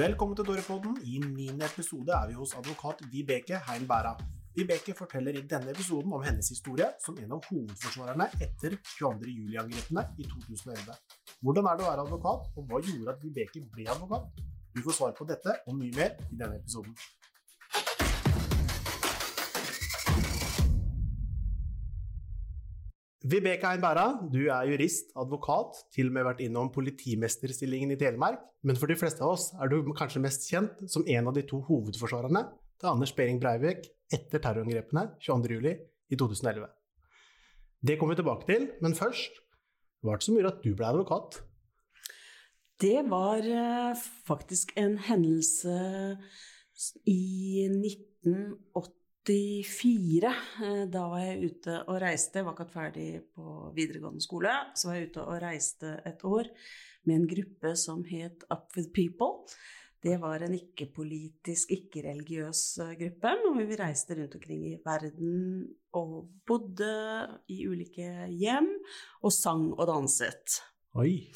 Velkommen til Dorepodden. I niende episode er vi hos advokat Vibeke Hein Bæra. Vibeke forteller i denne episoden om hennes historie som en av hovedforsvarerne etter 22. juli-angrepene i 2011. Hvordan er det å være advokat, og hva gjorde at Vibeke ble advokat? Du får svar på dette og mye mer i denne episoden. Vibeke Ein Bæra, du er jurist, advokat, til og med vært innom politimesterstillingen i Telemark. Men for de fleste av oss er du kanskje mest kjent som en av de to hovedforsvarerne til Anders Behring Breivik etter terrorangrepene 22.07. i 2011. Det kommer vi tilbake til, men først hva er det som gjorde at du ble advokat? Det var eh, faktisk en hendelse i 1980 84, eh, da var jeg ute og reiste, var akkurat ferdig på videregående skole. Så var jeg ute og reiste et år med en gruppe som het Up With People. Det var en ikke-politisk, ikke-religiøs eh, gruppe, og vi reiste rundt omkring i verden og bodde i ulike hjem og sang og danset. Oi.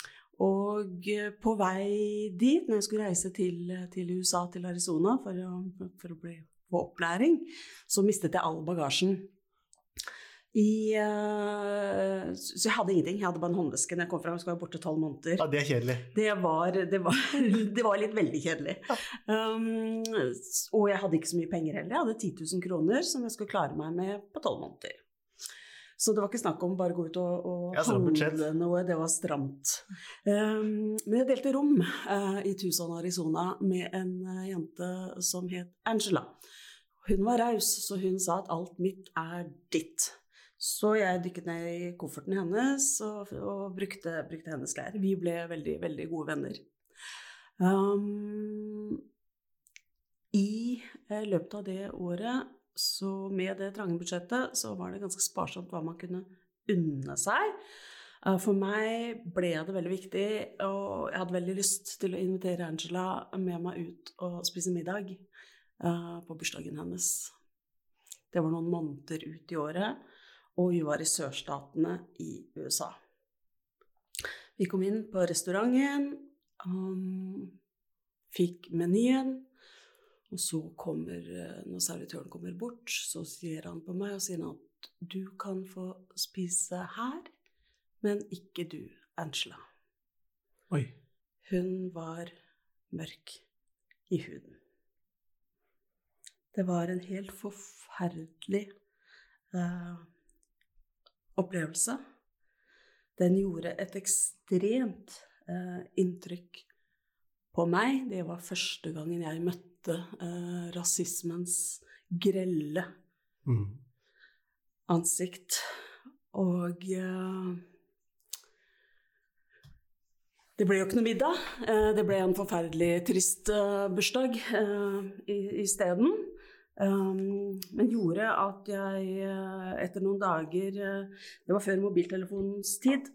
Og eh, på vei dit, når jeg skulle reise til, til USA, til Arizona, for å, for å bli på opplæring, så mistet jeg all bagasjen. I, uh, så jeg hadde ingenting. Jeg hadde bare en håndveske når jeg kom fram. Jeg skulle være borte tolv måneder. Ja, Det er kjedelig. Det var, det var, det var litt veldig kjedelig. Um, og jeg hadde ikke så mye penger heller. Jeg hadde 10 000 kroner som jeg skulle klare meg med på tolv måneder. Så det var ikke snakk om bare å gå ut og, og handle noe, det var stramt. Um, men jeg delte rom uh, i Tucson, Arizona med en uh, jente som het Angela. Hun var raus, så hun sa at alt mitt er ditt. Så jeg dykket ned i kofferten hennes og, og brukte, brukte, hennes klær. Vi ble veldig, veldig gode venner. Um, I uh, løpet av det året så med det trange budsjettet så var det ganske sparsomt hva man kunne unne seg. Eh, for meg ble det veldig viktig, og jeg hadde veldig lyst til å invitere Angela med meg ut og spise middag uh, på bursdagen hennes. Det var noen måneder ut i året, og vi var i sørstatene i USA. Vi kom inn på restauranten, um, fikk menyen, og så kommer, eh, når servitøren kommer bort, så sier han på meg og sier at du kan få spise her, men ikke du, Angela. Oi. Hun var mørk i huden. Det var en helt forferdelig eh, opplevelse. Den gjorde et ekstremt eh, inntrykk på meg. Det var første gangen jeg møtte eh, rasismens grelle mm. ansikt. Og eh, det ble jo ikke noe middag. Eh, det ble en forferdelig trist eh, bursdag eh, isteden. Um, men gjorde at jeg etter noen dager Det var før mobiltelefonens tid.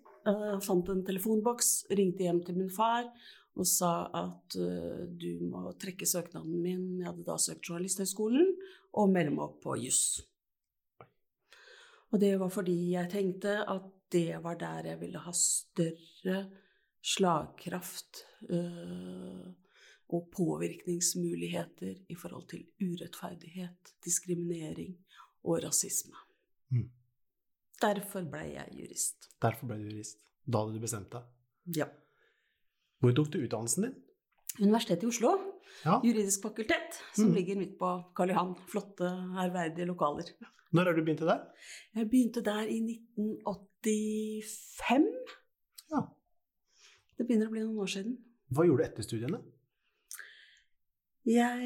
fant en telefonboks, ringte hjem til min far og sa at uh, du må trekke søknaden min, jeg hadde da søkt Journalisthøgskolen, og melde meg opp på juss. Og det var fordi jeg tenkte at det var der jeg ville ha større slagkraft uh, og påvirkningsmuligheter i forhold til urettferdighet, diskriminering og rasisme. Mm. Derfor ble jeg jurist. Derfor ble du jurist. Da hadde du bestemt deg? Ja. Hvor tok du utdannelsen din? Universitetet i Oslo. Ja. Juridisk fakultet, som mm. ligger midt på Karl Johan. Flotte, ærverdige lokaler. Når har du begynt der? Jeg begynte der i 1985. Ja. Det begynner å bli noen år siden. Hva gjorde du etter studiene? Jeg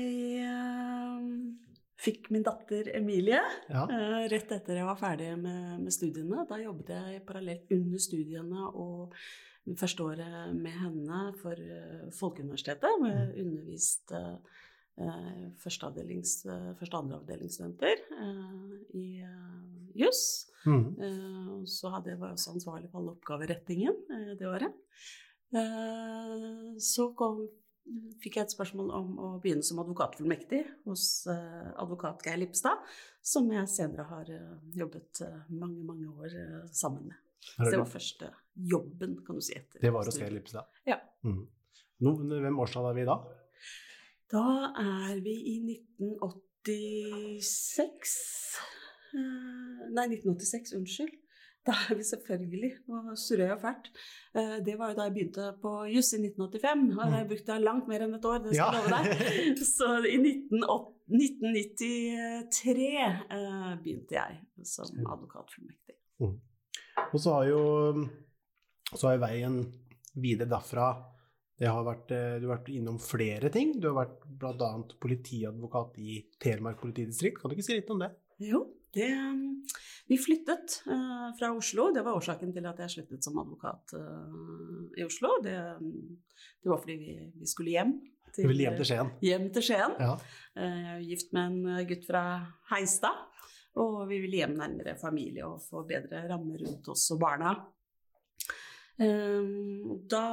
uh, fikk min datter Emilie ja. uh, rett etter jeg var ferdig med, med, studiene. Da jobbet jeg parallelt under studiene og første året med henne for uh, Folkeuniversitetet, hvor jeg mm. underviste førsteavdelings, uh, første- og andreavdelingsstudenter eh, i juss. Mm. så hadde jeg, var også ansvarlig for alle oppgaverettingen det året. så kom, fikk jeg et spørsmål om å begynne som advokatfullmektig hos advokat Geir Lippstad, som jeg senere har jobbet mange, mange år sammen med. Så det var første jobben, kan du si. etter Det var hos Geir Lippstad? Ja. Mm. No, hvem årstall er vi da? Da er vi i 1986 eh, Nei, 1986, unnskyld. Da er vi selvfølgelig Nå surrer jeg fælt. Eh, Det var jo da jeg begynte på juss i 1985. Og jeg brukte langt mer enn et år, det skal jeg Ja. love deg. Så i 1993 eh, begynte jeg som advokatfullmektig. Og så har jo så har veien videre derfra det har vært, eh, Du har vært innom flere ting. Du har vært bl.a. politiadvokat i Telemark politidistrikt. Kan du ikke si litt om det? Jo, det Vi flyttet uh, fra Oslo. Det var årsaken til at jeg sluttet som advokat uh, i Oslo. Det, det var fordi vi, vi skulle hjem. Du ville hjem til Skien? Hjem til Skien. Ja. Uh, Jeg er gift med en gutt fra Heistad. Og vi vil hjem nærmere familie og få bedre rammer rundt oss og barna. Eh, Da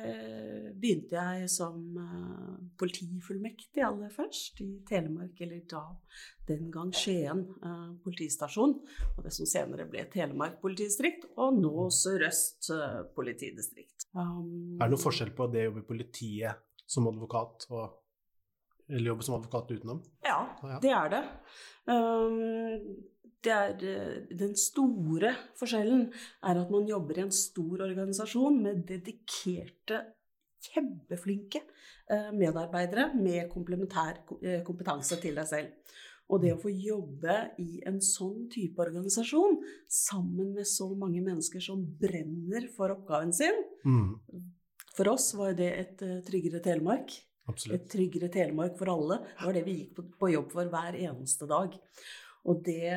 eh, begynte jeg som eh, politifullmektig aller først i Telemark, eller da den gang Skien eh, politistasjon. Og det som senere ble Telemark politidistrikt, og nå Sør-Øst politidistrikt. Er det noen forskjell på det å jobbe i politiet som advokat og eller jobbe som advokat utenom? Ja, det er det. Um, det er, eh, den store forskjellen er at man jobber i en stor organisasjon med dedikerte, kjempeflinke eh, medarbeidere med komplementær eh, kompetanse til deg selv. Og det å få jobbe i en sånn type organisasjon sammen med så mange mennesker som brenner for oppgaven sin Mm, For oss var det et eh, tryggere Telemark. Absolutt. Et tryggere Telemark for alle. Det var det vi gikk på, på jobb for hver eneste dag. Og det,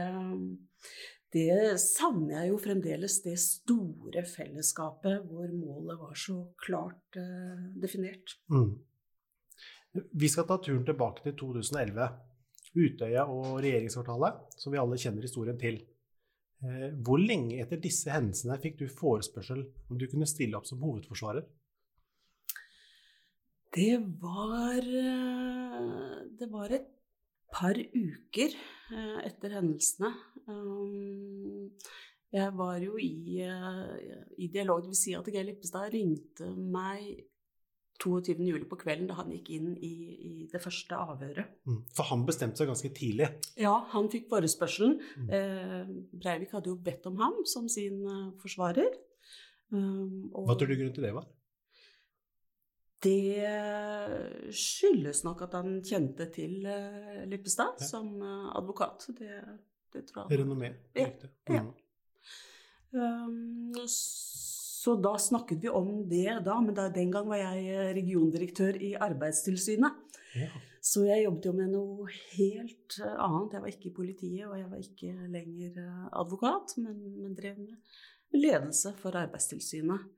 det savner jeg jo fremdeles, det store fellesskapet hvor målet var så klart uh, definert. Mm. Vi skal ta turen tilbake til 2011. Utøya og regjeringskvartalet, som vi alle kjenner historien til. Eh, Hvor lenge etter disse hendelsene fikk du forespørsel om du kunne stille opp som hovedforsvarer? Det var eh, Det var et par uker eh, etter hendelsene. Um, Jeg var jo i, eh, i dialog, vil si at Geir Lippestad ringte meg 22. juli på kvelden da han gikk inn i, i det første avhøret. Mm. For han bestemte seg ganske tidlig. Ja, han fikk forespørselen. Mm. Eh, Breivik hadde jo bedt om ham som sin eh, forsvarer. Um, og Hva tror du grunnen til det var? Det skyldes nok at han kjente til eh, Lippestad Ja. som eh, advokat. Det, det tror jeg. Renommé? Ja, ja. Mm. Um, så da snakket vi om det da, men da, den gang var jeg eh, regiondirektør i Arbeidstilsynet. Ja. Så jeg jobbet jo med noe helt annet. Jeg var ikke i politiet, og jeg var ikke lenger advokat, men, men drev med ledelse for Arbeidstilsynet.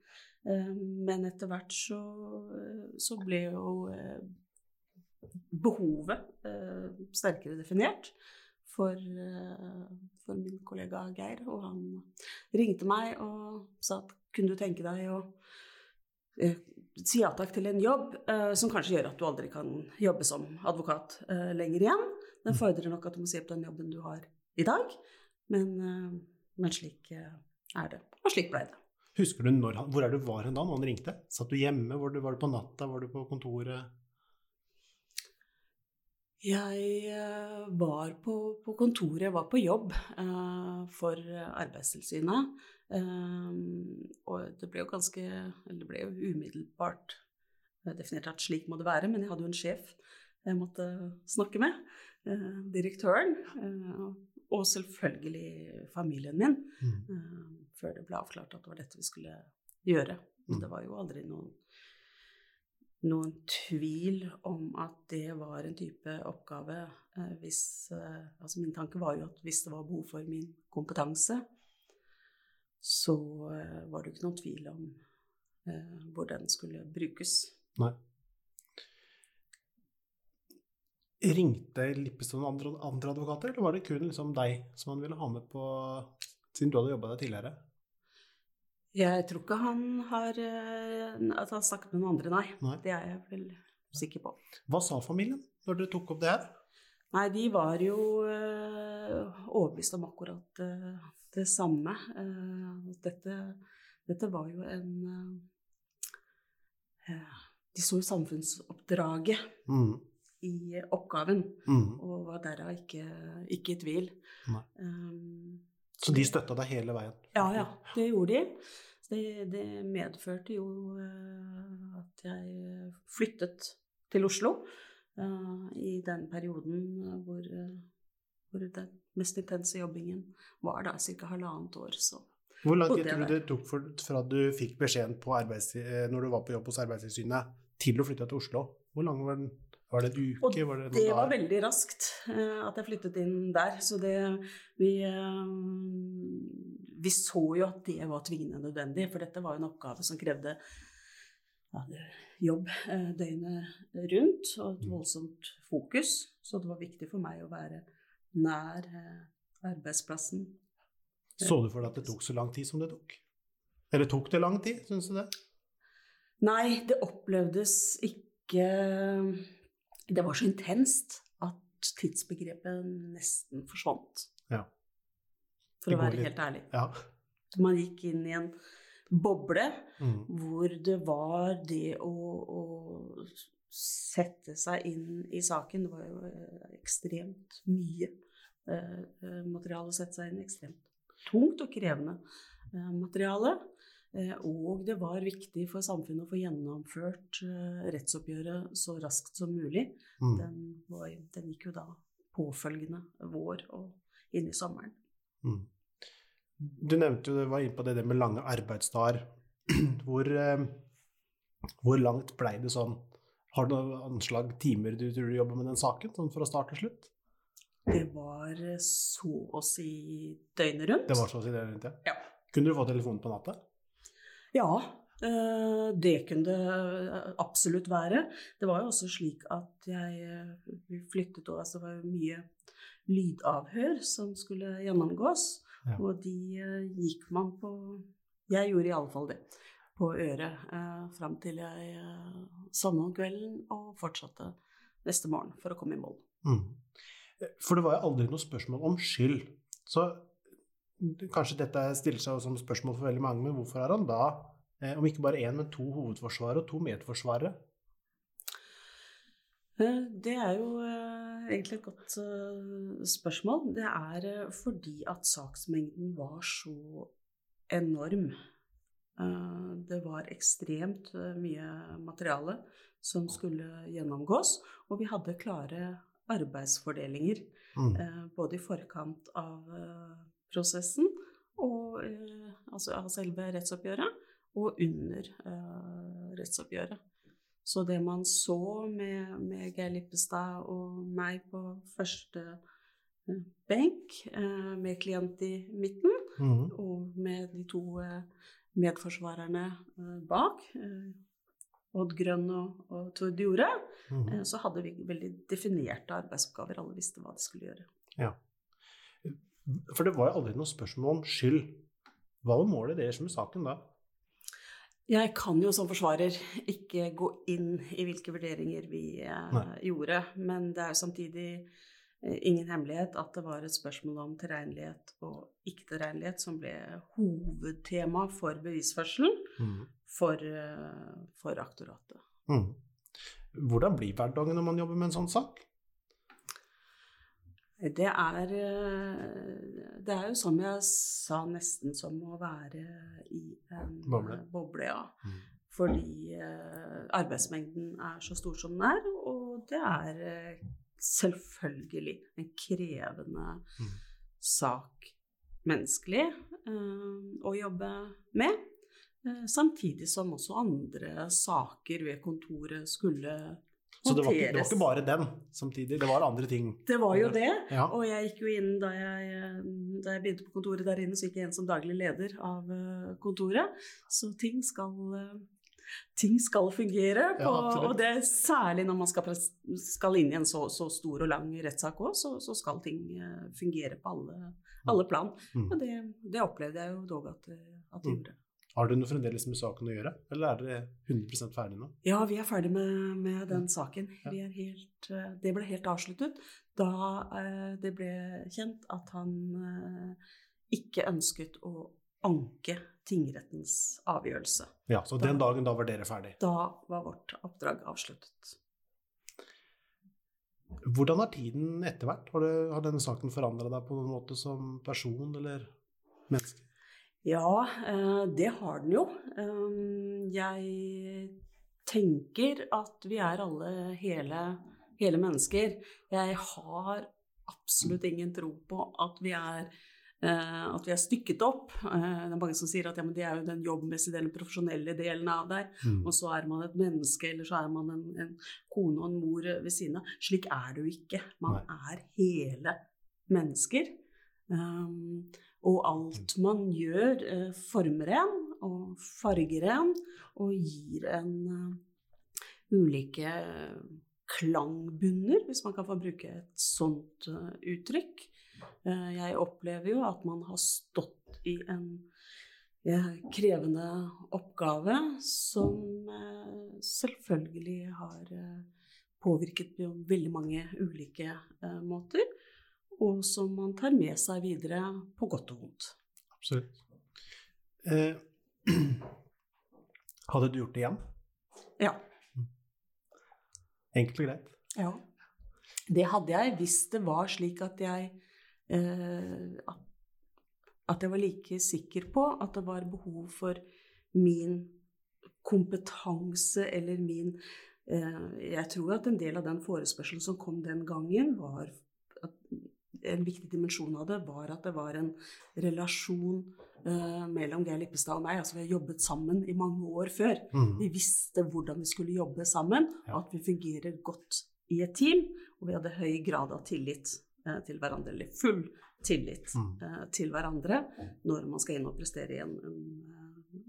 Eh, Men etter hvert så, eh, så ble jo eh, behovet eh, sterkere definert for, for min kollega Geir. Og han ringte meg og sa at kunne du tenke deg å si ja takk til en jobb som kanskje gjør at du aldri kan jobbe som advokat lenger igjen. Den fordrer nok at du må si opp den jobben du har i dag, men, men slik er det. Og slik ble det. Husker du når han, hvor er du var hen da når han ringte? Satt du hjemme? Var du, var du på natta? Var du på kontoret? Jeg eh, var på, på kontoret, jeg var på jobb eh, for Arbeidstilsynet. Eh, og det ble jo ganske Eller det ble jo umiddelbart eh, definert at slik må det være, men jeg hadde jo en sjef jeg måtte snakke med. eh, direktøren. eh, og selvfølgelig familien min. Mm. Før det ble avklart at det var dette vi skulle gjøre. Mm. Det var jo aldri noen noen tvil om at det var en type oppgave eh, hvis eh, Altså min tanke var jo at hvis det var behov for min kompetanse, så eh, var det jo ikke noen tvil om eh, hvor den skulle brukes. Nei. Ringte Lippestad noen andre, andre advokater, eller var det kun liksom deg som han ville ha med på Siden du hadde jobba der tidligere? Jeg tror ikke han har eh, At han snakket med noen andre, nei. Nei. Det er jeg vel sikker på. Hva sa familien når dere tok opp det her? Nei, de var jo eh, overbevist om akkurat eh, det samme. Dette, dette var jo en De så jo samfunnsoppdraget Mm. i oppgaven, Mm. og var derav ikke, ikke i tvil. Um, Så de støtta deg hele veien? ja, ja, det gjorde de. Det, det medførte jo eh, at jeg flyttet til Oslo uh, i den perioden hvor, eh, hvor den mest intense jobbingen var da ca. halvannet år. Så Hvor lang tid tror du det tok for, fra du fikk beskjeden på når du var på jobb hos Arbeidstilsynet, til å flytte til Oslo? Hvor lang var den? Var det en uke? Og var det det var veldig raskt eh, at jeg flyttet inn der. Så det vi, eh, vi så jo at det var tvingende nødvendig, for dette var jo en oppgave som krevde ja, jobb eh, døgnet rundt og et Mm. voldsomt fokus. Så det var viktig for meg å være nær arbeidsplassen. Så du for deg at det tok så lang tid som det tok? Eller tok det lang tid, syns du det? Nei, det opplevdes ikke Det var så intenst at tidsbegrepet nesten forsvant. Ja. For å være litt- helt ærlig. Ja. Man gikk inn i en boble Mm. hvor det var det å, å sette seg inn i saken Det var jo eh, ekstremt mye eh, eh, materiale å sette seg inn i. Ekstremt tungt og krevende eh, materiale. Eh, Og det var viktig for samfunnet å få gjennomført eh, rettsoppgjøret så raskt som mulig. Mm. Den, var, den gikk jo da påfølgende vår og inn i sommeren. Mm. Du nevnte jo, du var inne på det, det med lange arbeidsdager. Hvor, eh, hvor langt blei det sånn? Har du noe anslag timer du tror du jobber med den saken, sånn fra start til slutt? Det var så å si døgnet rundt. Det var så å si døgnet rundt, ja. Ja. Kunne du få telefonen på natta? Ja, eh, det kunne det absolutt være. Det var jo også slik at jeg eh, flyttet og altså Det var mye lydavhør som skulle gjennomgås. Ja. Og de eh, gikk man på Jeg gjorde i alle fall det. På øret eh, fram til jeg eh, sovna om kvelden og fortsatte neste morgen for å komme i mål. Mm. For det var jo aldri noe spørsmål om skyld. Så kanskje dette stiller seg som spørsmål for veldig mange, men hvorfor er han da, eh, om ikke bare én, men to hovedforsvarere og to medforsvarere? Eh, Det er jo eh, egentlig et godt spørsmål. Det er fordi at saksmengden var så enorm. Det var ekstremt mye materiale som skulle gjennomgås, og vi hadde klare arbeidsfordelinger. Mm. Både i forkant av prosessen og eh, altså av selve rettsoppgjøret, og under eh, rettsoppgjøret. Så det man så med, med Geir Lippestad og meg på første eh, benk, eh, med klient i midten, Mm. og med de to medforsvarerne bak, eh, Odd Grønn og, og Tord Jorde, Mm. så hadde vi veldig definerte arbeidsoppgaver. Alle visste hva de skulle gjøre. For det var jo aldri noe spørsmål om skyld. Hva var målet deres med saken da? Jeg kan jo som forsvarer ikke gå inn i hvilke vurderinger vi eh, Nei. gjorde, men det er jo samtidig eh, ingen hemmelighet at det var et spørsmål om tilregnelighet og ikke-tilregnelighet som ble hovedtema for bevisførselen Mm. for, eh, for aktoratet. Mm. Hvordan blir hverdagen når man jobber med en sånn sak? Det er, eh, det er jo som jeg sa, nesten som å være i en Boble. eh, boble ja. Mm. Fordi eh, arbeidsmengden er så stor som den er, og det er selvfølgelig en krevende Mm. sak menneskelig å jobbe med. Samtidig som også andre saker ved kontoret skulle Så det var, ikke, det var ikke bare den samtidig, det var andre ting. Det var jo det. Ja. Og jeg gikk jo inn da jeg, da jeg begynte på kontoret der inne, så gikk jeg inn som daglig leder av eh, kontoret. Så ting skal, eh, ting skal fungere. På, Ja, og det er særlig når man skal, skal inn i en så, så stor og lang rettssak òg, så, så skal ting eh, fungere på alle, alle plan. Mm. Og det, det opplevde jeg jo dog at, det- at det Mm. gjorde. Har du noe fremdeles med saken å gjøre, eller er dere 100 ferdig nå? Ja, vi er ferdig med, med den saken. Helt, eh, det ble helt avsluttet da eh, det ble kjent at han eh, ikke ønsket å anke tingrettens avgjørelse. Ja, så den dagen da var dere ferdig. Da var vårt oppdrag avsluttet. Hvordan har tiden etter hvert? Har, har denne saken forandra deg på noen måte som person eller menneske? Ja, eh, det har den jo. Eh, jeg tenker at vi er alle hele, hele mennesker. Jeg har absolutt ingen tro på at vi er eh, at vi er stykket opp. Det er mange som sier at ja, det er jo den jobbmessige delen, den profesjonelle delen av deg. Mm. Og så er man et menneske, eller så er man en, en kone og en mor ved siden av. Slik er det jo ikke. Man Nei. er hele mennesker. Um, og alt man gjør, eh, former en og farger en og gir en uh, ulike klangbunner, hvis man kan få bruke et sånt uh, uttrykk. Jeg opplever jo at man har stått i en krevende oppgave som selvfølgelig har påvirket på veldig mange ulike måter og som man tar med seg videre på godt og vondt. Absolutt. Eh, hadde du gjort det igjen? Ja. Mm. Enkelt og greit? Ja. Det hadde jeg hvis det var slik at jeg eh, At jeg var like sikker på at det var behov for min kompetanse eller min eh, Jeg tror at en del av den forespørselen som kom den gangen, var en viktig dimensjon av det var at det var en relasjon uh, mellom Geir Lippestad og meg. Altså vi har jobbet sammen i mange år før. Mm. Vi visste hvordan vi skulle jobbe sammen, og at vi fungerer godt i et team. Og vi hadde høy grad av tillit uh, til hverandre, eller full tillit mm. uh, til hverandre når man skal inn og prestere i en, en,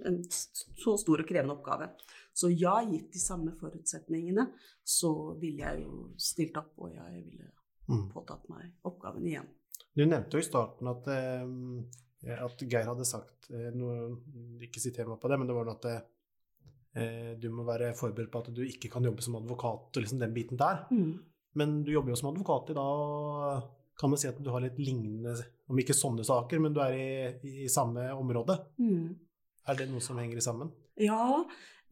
en så stor og krevende oppgave. Så ja, gitt de samme forutsetningene, så ville jeg jo stilt opp, og jeg ville mm. påtatt meg oppgaven igjen. Du nevnte jo i starten at, eh, at Geir hadde sagt eh, noe, Ikke siter meg på det, men det var noe at eh, du må være forberedt på at du ikke kan jobbe som advokat, og liksom den biten der. Mm. Men du jobber jo som advokat i dag. Kan man si at du har litt lignende, om ikke sånne saker, men du er i, i samme område? Mm. Er det noe som henger sammen? Ja,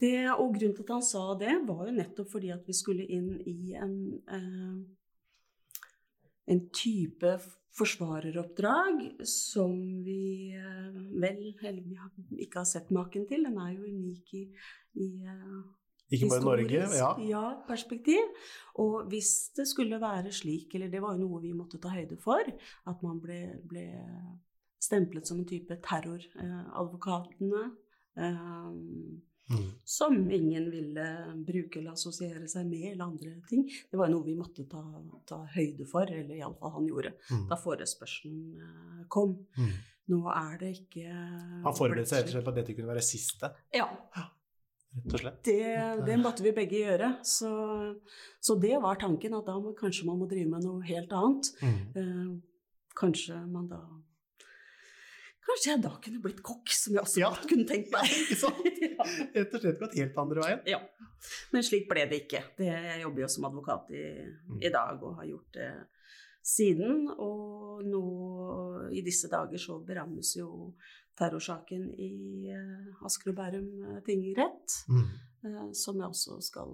det, og grunnen til at han sa det, var jo nettopp fordi at vi skulle inn i en eh, en type forsvareroppdrag som vi eh, vel eller ikke har sett maken til. Den er jo unik i, i eh, ikke bare Norge, ja. ja. perspektiv. Og hvis det skulle være slik, eller det var jo noe vi måtte ta høyde for, at man ble, ble stemplet som en type terroradvokatene eh, Mm. Som ingen ville bruke eller assosiere seg med, eller andre ting. Det var noe vi måtte ta, ta høyde for, eller iallfall han gjorde, mm. da forespørselen uh, kom. Mm. Nå er det ikke Han forberedte seg rett og slett på at dette kunne være siste? Ja. Det, det måtte vi begge gjøre. Så, så, det var tanken, at da må, kanskje man må drive med noe helt annet. Uh, kanskje man da Kanskje jeg da kunne blitt kokk, som jeg også ja. kunne tenkt meg. ja. Rett og slett gått helt andre veien. Ja. Men slik ble det ikke. Det, jeg jobber jo som advokat i, mm. i, dag og har gjort det siden. Og nå i disse dager så berammes jo terrorsaken i uh, Asker og Bærum uh, tingrett. Mm. Uh, som jeg også skal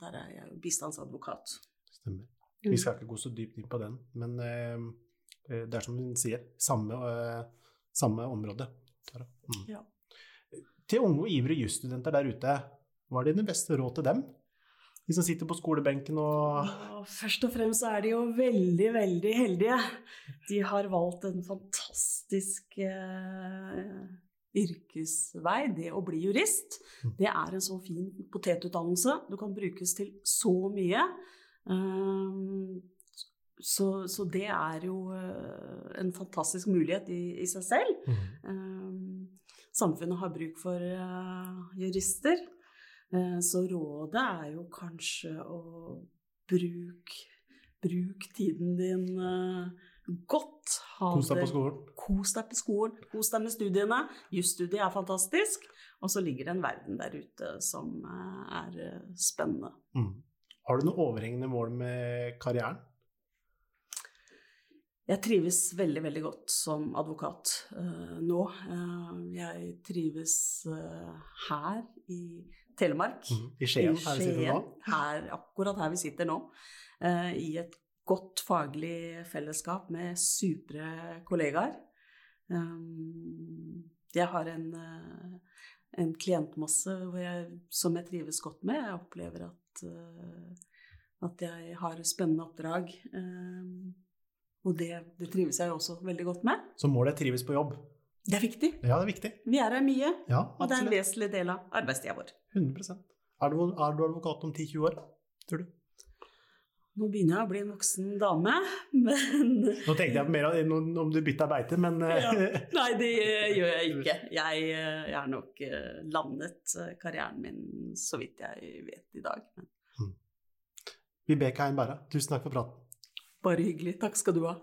Der er jeg bistandsadvokat. Stemmer. Vi skal ikke gå så dypt inn på den, men det er som hun sier, samme samme område. Mm. Ja. Til unge og ivrige jusstudenter der ute, hva er dine beste råd til dem? De som sitter på skolebenken og Først og fremst er de jo veldig, veldig heldige. De har valgt en fantastisk eh, yrkesvei, det å bli jurist. Mm. Det er en så fin potetutdannelse. Du kan brukes til så mye. Uh, så, så, det er jo uh, en fantastisk mulighet i, i seg selv. Mm. Um, samfunnet har bruk for uh, jurister. Så rådet er jo kanskje å bruke Bruk tiden din godt. Kos deg på skolen. Kos deg på skolen. Kos deg med studiene. Jusstudiet er fantastisk. Og så ligger det en verden der ute som er spennende. Mm. Har du noe overhengende mål med karrieren? Jeg trives veldig, veldig godt som advokat uh, nå. Uh, jeg trives uh, her i Telemark. Mm. I Skien, I her vi sitter nå. her, akkurat her vi sitter nå. I et godt faglig fellesskap med supre kollegaer. Um, jeg har en, en klientmasse hvor jeg, som jeg trives godt med. Jeg opplever at, at jeg har spennende oppdrag. Um, og det, det trives jeg også veldig godt med. Så målet er trives på jobb. Det er viktig. Ja, det er viktig. Vi er her mye, Ja, og det er en vesentlig del av arbeidstida vår. 100 Er du, er du advokat om 10-20 år, tror du? Nå begynner jeg å bli en voksen dame, men Nå tenkte jeg mer om om du bytta beite, men eh, Ja. Nei, det gjør jeg ikke. Jeg, eh, jeg har nok eh, landet eh, karrieren min så vidt jeg vet i dag. Men Vibeke Hein Berra, tusen takk for praten. Bare hyggelig. Takk skal du ha.